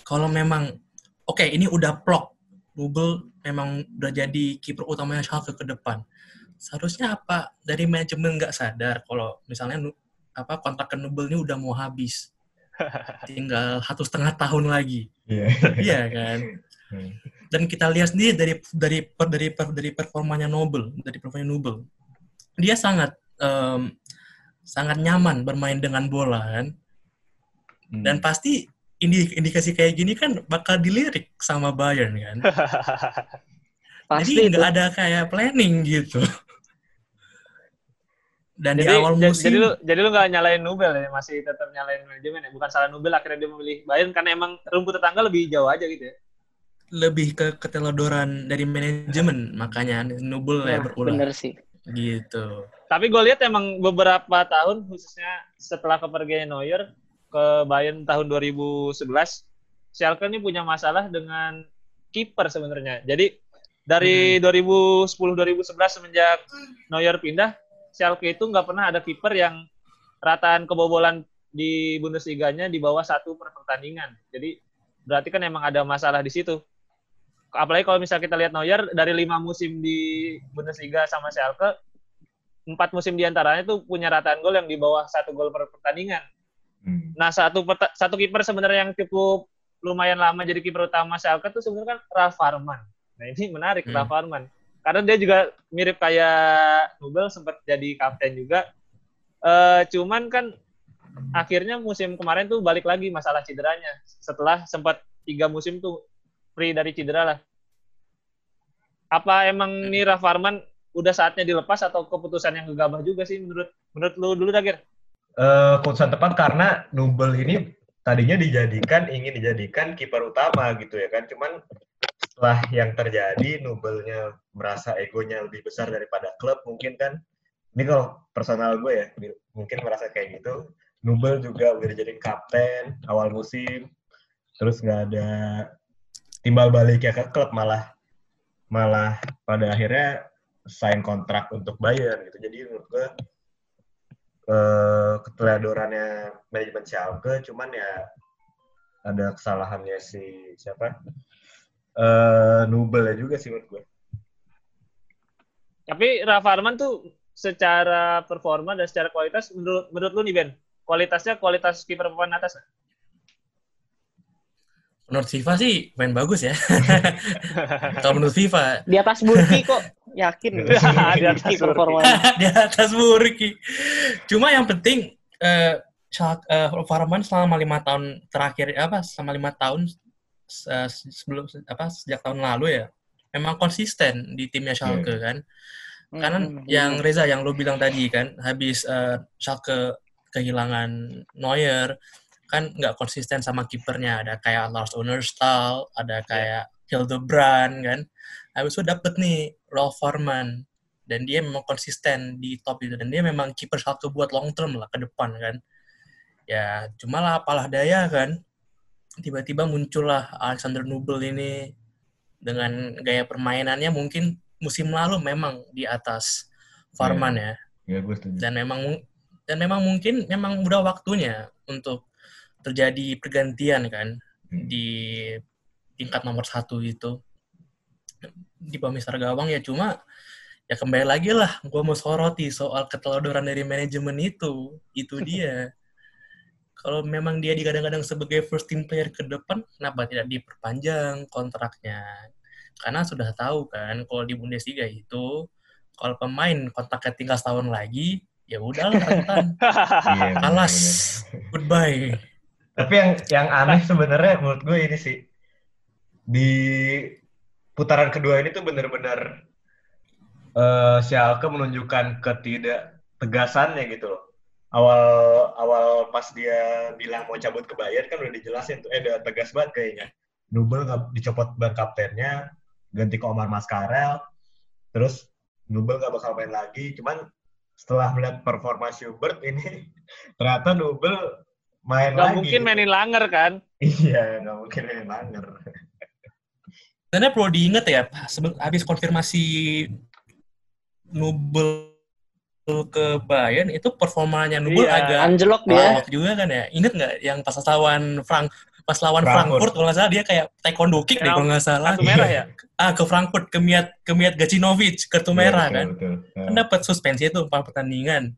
kalau memang oke ini udah plok Nubel memang udah jadi kiper utamanya Schalke ke depan. Seharusnya apa dari manajemen nggak sadar kalau misalnya apa kontrak ke Nubel ini udah mau habis. (laughs) Tinggal satu setengah tahun lagi. Iya. Iya kan. Dan kita lihat sendiri dari dari per- dari per- dari performanya Nobel, dari performanya Nobel. Dia sangat em, sangat nyaman bermain dengan bola kan. Hmm. Dan pasti indi- indikasi kayak gini kan bakal dilirik sama Bayern kan. (laughs) Pasti Jadi itu. nggak ada kayak planning gitu. Dan jadi, di awal musim jadi lu jadi lu nggak nyalain Nubel ya, masih tetap nyalain manajemen ya. Bukan salah Nubel akhirnya dia memilih Bayern karena emang rumput tetangga lebih jauh aja gitu ya. lebih ke keteledoran dari manajemen makanya Nubel ya Nah, berulah bener sih. gitu. Tapi gue lihat emang beberapa tahun khususnya setelah kepergian Neuer ke Bayern tahun 2011, Schalke ini punya masalah dengan kiper sebenarnya. Jadi dari 2010-2011 semenjak Neuer pindah, Schalke itu nggak pernah ada kiper yang rataan kebobolan di Bundesliga-nya di bawah satu per pertandingan. Jadi berarti kan emang ada masalah di situ. Apalagi kalau misalnya kita lihat Neuer dari lima musim di Bundesliga sama Schalke, empat musim di antaranya tuh punya rataan gol yang di bawah satu gol per pertandingan. Hmm. Nah satu satu kiper sebenarnya yang cukup lumayan lama jadi kiper utama Schalke tuh sebenarnya kan Ralf Farman. Nah ini menarik Hmm. Ralf Farman karena dia juga mirip kayak Nubel sempat jadi kapten juga. Eh cuman kan akhirnya musim kemarin tuh balik lagi masalah cederanya. Setelah sempat tiga musim tuh free dari cedera lah. Apa emang nih Rafa Arman udah saatnya dilepas atau keputusan yang gegabah juga sih menurut menurut lu dulu Dagir? Eh, keputusan tepat karena Nubel ini tadinya dijadikan ingin dijadikan kiper utama gitu ya kan cuman setelah yang terjadi Nubelnya merasa egonya lebih besar daripada klub mungkin kan. Ini kalau personal gue ya mungkin merasa kayak gitu. Nubel juga udah dijadiin kapten awal musim. Terus nggak ada timbal balik ya ke klub malah malah pada akhirnya sign kontrak untuk Bayern gitu. Jadi menurut gue eh, keteladorannya manajemen Schalke cuman ya ada kesalahannya si siapa eh Nubel ya juga sih menurut gue Tapi Rafa Arman tuh secara performa dan secara kualitas menurut menurut lu nih Ben, kualitasnya kualitas kiper papan atas? Menurut FIFA sih main bagus ya. (laughs) Kalau menurut FIFA Di atas Burki kok yakin. (laughs) Di atas performanya. (laughs) di atas Burki. Cuma yang penting eh Schalke- eh, Farman selama lima tahun terakhir apa selama lima tahun sebelum apa sejak tahun lalu ya memang konsisten di timnya Schalke kan. Karena Hmm, yang Reza yang lo bilang tadi kan habis eh, Schalke kehilangan Neuer kan nggak konsisten sama kipernya. Ada kayak Lars Oenerstal ada kayak Hildebrand kan. Habis itu dapet nih Rolf Farman dan dia memang konsisten di top itu. Dan dia memang kiper Schalke buat long term lah ke depan kan. Ya cuma lah apalah daya kan tiba-tiba muncullah Alexander Nubel ini dengan gaya permainannya mungkin musim lalu memang di atas Farman ya. Ya gue setuju. Dan memang dan memang mungkin memang udah waktunya untuk terjadi pergantian kan Hmm. di tingkat nomor satu itu. Di Mister Gawang ya cuma ya kembali lagi lah gue mau soroti soal keteladoran dari manajemen itu. Itu (laughs) dia kalau memang dia digadang-gadang sebagai first team player ke depan kenapa tidak diperpanjang kontraknya? Karena sudah tahu kan kalau di Bundesliga itu kalau pemain kontraknya tinggal setahun lagi ya udahlah rentan (laughs) Iya, kalas bener-bener. goodbye. Tapi yang yang aneh sebenarnya menurut gue ini sih. Di putaran kedua ini tuh bener-bener eh Schalke menunjukkan ketidak tegasannya gitu loh. Awal awal pas dia bilang mau cabut ke Bayern kan udah dijelasin tuh, eh udah tegas banget kayaknya. Nubel nggak dicopot ban kaptennya, ganti ke Omar Mascarel, terus Nubel nggak bakal main lagi. Cuman setelah melihat performa Schubert ini, (laughs) ternyata Nubel main Nggak lagi. mungkin gitu. mainin Langer kan? Iya, nggak mungkin main Langer. Sebenarnya perlu diingat ya, habis konfirmasi Nubel ke Bayern itu performanya Nubel Iya, agak Anjlok dia. juga kan ya. Ingat nggak yang pas lawan Frank pas lawan Frankfurt. Frankfurt, kalau nggak salah dia kayak taekwondo kick deh kalau nggak salah. Kartu merah ya? Ah ke Frankfurt ke Miat ke Miat Gacinovic kartu merah Iya, kan. betul. Kan dapat suspensi itu empat pertandingan.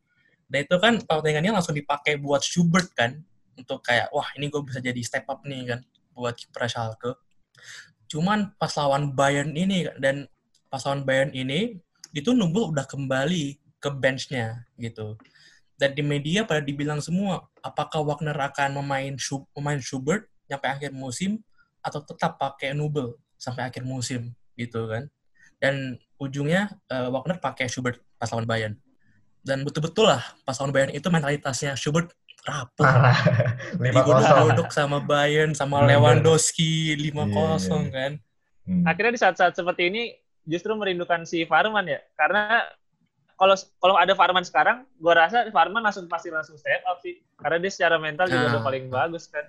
Dan itu kan empat pertandingannya langsung dipakai buat Schubert kan untuk kayak wah ini gue bisa jadi step up nih kan buat kiper Schalke. Cuman pas lawan Bayern ini dan pas lawan Bayern ini itu Nubel udah kembali ke benchnya gitu. Dan di media pada dibilang semua apakah Wagner akan memain Schub- memain Schubert sampai akhir musim atau tetap pakai Nubel sampai akhir musim gitu kan. Dan ujungnya eh, Wagner pakai Schubert pas lawan Bayern. Dan betul-betul lah pas lawan Bayern itu mentalitasnya Schubert rapuh. (laughs) Digodok-godok sama Bayern, sama. Lewandowski 5-0 Iya. kan. Hmm. Akhirnya di saat-saat seperti ini justru merindukan si Farman ya. Karena kalau kalau ada Farman sekarang, gua rasa Farman langsung pasti langsung step up sih. Karena dia secara mental juga Nah. udah paling bagus kan.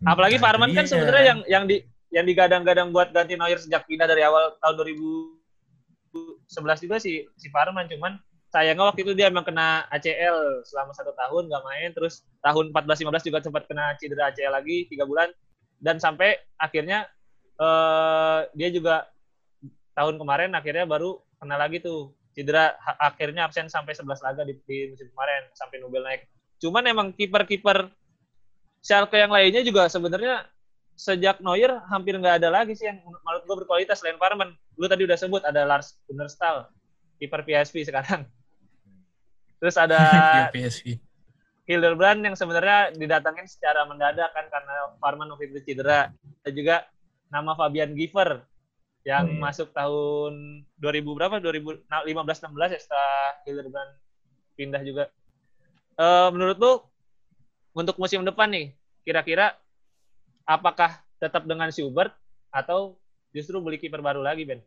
Hmm. Apalagi Nah, Farman kan sebenarnya yang yang di yang digadang-gadang buat ganti Neuer sejak pindah dari awal tahun 2011 juga si si Farman cuman sayangnya waktu itu dia emang kena ACL selama satu tahun nggak main terus tahun 14-15 juga sempat kena cedera ACL lagi tiga bulan dan sampai akhirnya eh, dia juga tahun kemarin akhirnya baru kena lagi tuh cedera akhirnya absen sampai 11 laga di, di musim kemarin sampai Nobel naik. Cuman emang kiper-kiper Schalke yang lainnya juga sebenarnya sejak Neuer hampir nggak ada lagi sih yang menurut gue berkualitas selain Farman. Lu tadi udah sebut ada Lars Gunnarsdal, kiper PSV sekarang. (laughs) Terus ada (laughs) PSV. Hildebrand yang sebenarnya didatangin secara mendadak kan karena Farman waktu itu cedera. Dan juga nama Fabian Giver yang iya. masuk tahun 2000 berapa? 2015-16 ya setelah Hildebrand pindah juga. Eh, menurut lu untuk musim depan nih, kira-kira apakah tetap dengan Schubert atau justru beli kiper baru lagi, Ben?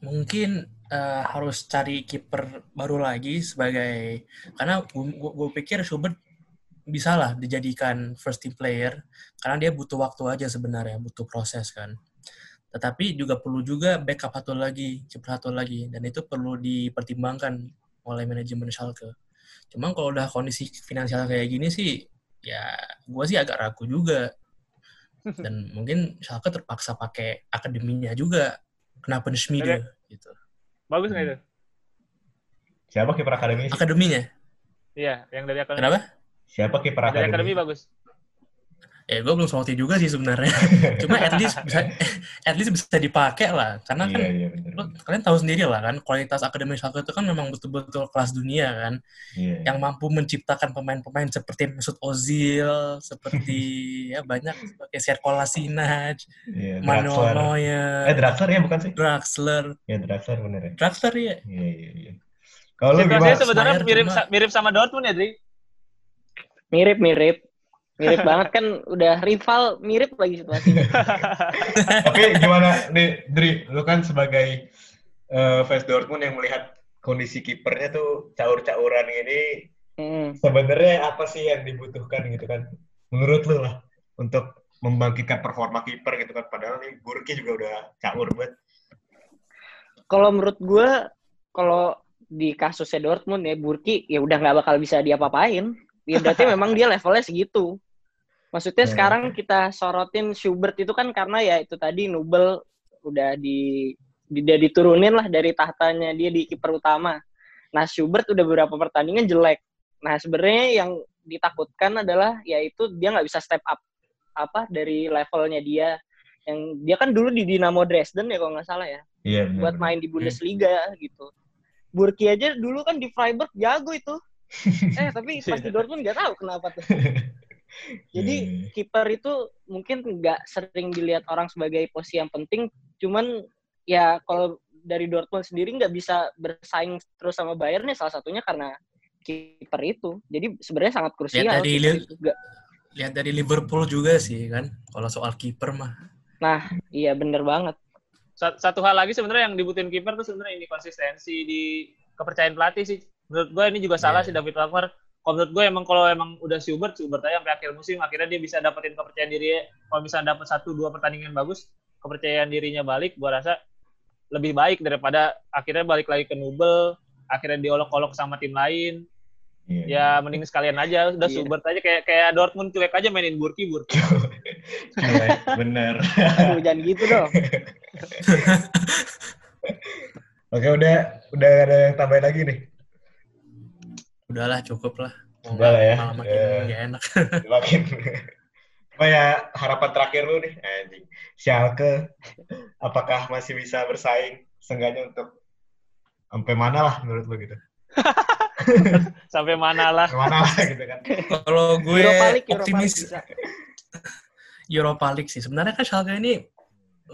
mungkin eh, harus cari kiper baru lagi sebagai karena gue pikir Schubert bisa lah dijadikan first team player karena dia butuh waktu aja sebenarnya butuh proses kan tetapi juga perlu juga backup satu lagi kiper satu lagi dan itu perlu dipertimbangkan oleh manajemen Schalke cuma kalau udah kondisi finansial kayak gini sih ya gue sih agak ragu juga (laughs) dan mungkin Schalke terpaksa pakai akademinya juga kenapa Schmiede gitu Bagus nggak itu? Siapa kiper akademi? akademinya Iya, yang dari akademi. kenapa Siapa kiper Yang dari akademi? akademi bagus. Ya gue belum salty juga sih sebenarnya (laughs) cuma at least bisa at least bisa dipakai lah karena kan Iya, iya benar. lo- kalian tahu sendiri lah kan kualitas akademi Schalke itu kan memang betul-betul kelas dunia kan Iya. yang mampu menciptakan pemain-pemain seperti Mesut Ozil seperti (laughs) ya banyak seperti Serko Lasinac, Iya, Manuel Draxler. Eh, Neuer, Draxler ya bukan sih? Draxler, Ya, Draxler bener ya. Draxler ya Iya, iya, iya. Kalau lu gimana? sebenarnya mirip sa- mirip sama Dortmund ya, Dri? Mirip-mirip. Mirip banget kan udah rival mirip lagi situasinya. (laughs) Tapi gimana nih, Dri? Lu kan sebagai eh, fans Dortmund yang melihat kondisi kipernya tuh caur-cauran ini Hmm. sebenarnya apa sih yang dibutuhkan gitu kan? Menurut lu lah untuk membangkitkan performa kiper gitu kan padahal nih Burki juga udah caur banget. Kalau menurut gue, kalau di kasusnya Dortmund ya Burki ya udah nggak bakal bisa diapa-apain. Ya berarti (laughs) memang dia levelnya segitu. Maksudnya Hmm. sekarang kita sorotin Schubert itu kan karena ya itu tadi Nubel udah di, di- dia diturunin lah dari tahtanya dia di kiper utama. Nah Schubert udah beberapa pertandingan jelek. Nah sebenarnya yang ditakutkan adalah yaitu dia nggak bisa step up apa dari levelnya dia yang dia kan dulu di Dinamo Dresden ya kalau nggak salah ya Iya, buat main di Bundesliga gitu. Burki aja dulu kan di Freiburg jago itu. (laughs) Eh tapi pas di Dortmund nggak tahu kenapa tuh. (laughs) Jadi Iya, kiper itu mungkin nggak sering dilihat orang sebagai posisi yang penting, cuman ya kalau dari Dortmund sendiri nggak bisa bersaing terus sama Bayern ya salah satunya karena kiper itu. Jadi sebenarnya sangat krusial. Lihat dari itu. Nggak- lihat dari Liverpool juga sih kan kalau soal kiper mah Nah, iya bener banget. Sa- Satu hal lagi sebenarnya yang dibutuhin kiper tuh sebenarnya ini konsistensi di kepercayaan pelatih sih. Menurut gue ini juga salah Iya. sih David Wagner. Kalau menurut gue emang kalau emang udah Schubert, Schubert aja sampai akhir musim akhirnya dia bisa dapetin kepercayaan diri. Kalau misalnya dapat satu dua pertandingan bagus, kepercayaan dirinya balik, gue rasa lebih baik daripada akhirnya balik lagi ke Nubel, akhirnya diolok-olok sama tim lain. Iya, Ya mending sekalian aja, udah Iya. Schubert aja kayak kayak Dortmund cuek aja mainin Burki Burki. (laughs) Cuek, bener. Aduh, jangan gitu dong. (laughs) Oke, udah udah ada yang tambahin lagi nih. Udahlah cukup lah Udah lah ya. malah makin Ya. nggak enak (laughs) Makin. Apa ya harapan terakhir lu nih, anjing. Schalke, apakah masih bisa bersaing? Seenggaknya untuk sampai mana lah menurut lu gitu? (laughs) Sampai mana lah. Sampai mana lah gitu kan? kalau gue Europa League, Europa optimis League bisa. (laughs) Europa League sih sebenarnya kan Schalke ini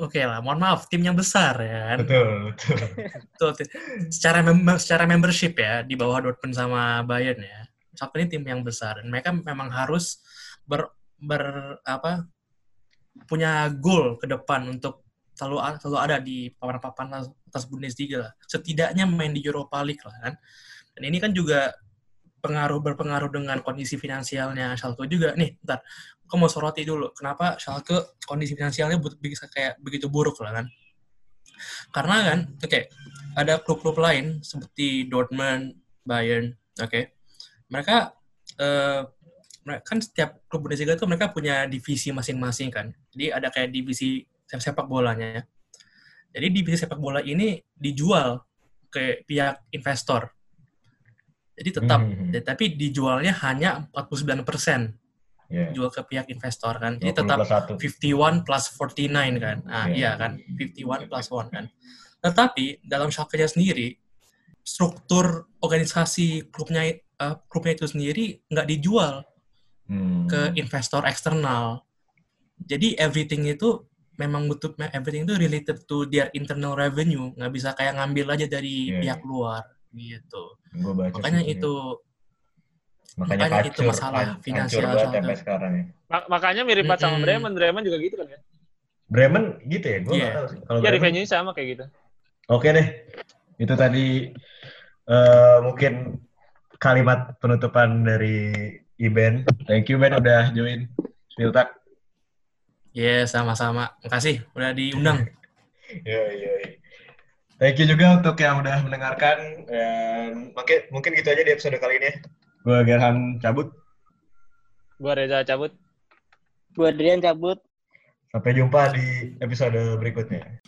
oke lah mohon maaf timnya besar ya kan Betul, betul. Secara mem- secara membership ya di bawah Dortmund sama Bayern ya. Schalke ini tim yang besar dan mereka memang harus ber, ber apa punya goal ke depan untuk selalu selalu ada di papan-papan atas Bundesliga lah. Setidaknya main di Europa League lah kan. Dan ini kan juga pengaruh berpengaruh dengan kondisi finansialnya Schalke juga. Nih, bentar. Aku mau soroti dulu. Kenapa Schalke kondisi finansialnya bisa kayak begitu buruk lah kan? Karena kan, oke, ada klub-klub lain seperti Dortmund, Bayern, oke. Mereka eh, mereka kan setiap klub Bundesliga itu mereka punya divisi masing-masing kan. Jadi ada kayak divisi sepak bolanya ya. Jadi divisi sepak bola ini dijual ke pihak investor. Jadi tetap, Hmm. ya, tapi dijualnya hanya 49% Iya. jual ke pihak investor kan. Jadi 20 tetap plus satu. 51 plus 49 kan. Ah, Iya. iya kan, 51 plus 1 kan. Tetapi dalam Schalke-nya sendiri struktur organisasi klubnya uh, klubnya itu sendiri nggak dijual Hmm. ke investor eksternal. Jadi everything itu memang butuh everything itu related to their internal revenue, nggak bisa kayak ngambil aja dari Iya, pihak iya. luar gitu. Gua baca Makanya sih, itu makanya, makanya itu kacur, masalah hancur finansial sampai sekarang ya. Ma- makanya mirip banget sama. Bremen. Bremen juga gitu kan ya. Bremen gitu ya? Gue Iya. nggak tahu sih. Kalau Ya Bremen- sama kayak gitu. Oke deh, itu tadi eh, mungkin kalimat penutupan dari Iben. Thank you Ben udah join Spiltak. Ya sama-sama. Makasih udah diundang. Iya iya. iya. Thank you juga untuk yang udah mendengarkan dan mungkin mungkin gitu aja di episode kali ini. ya. Gue Gerhan cabut. Gua Reza cabut. Gue Adrian cabut. Sampai jumpa di episode berikutnya.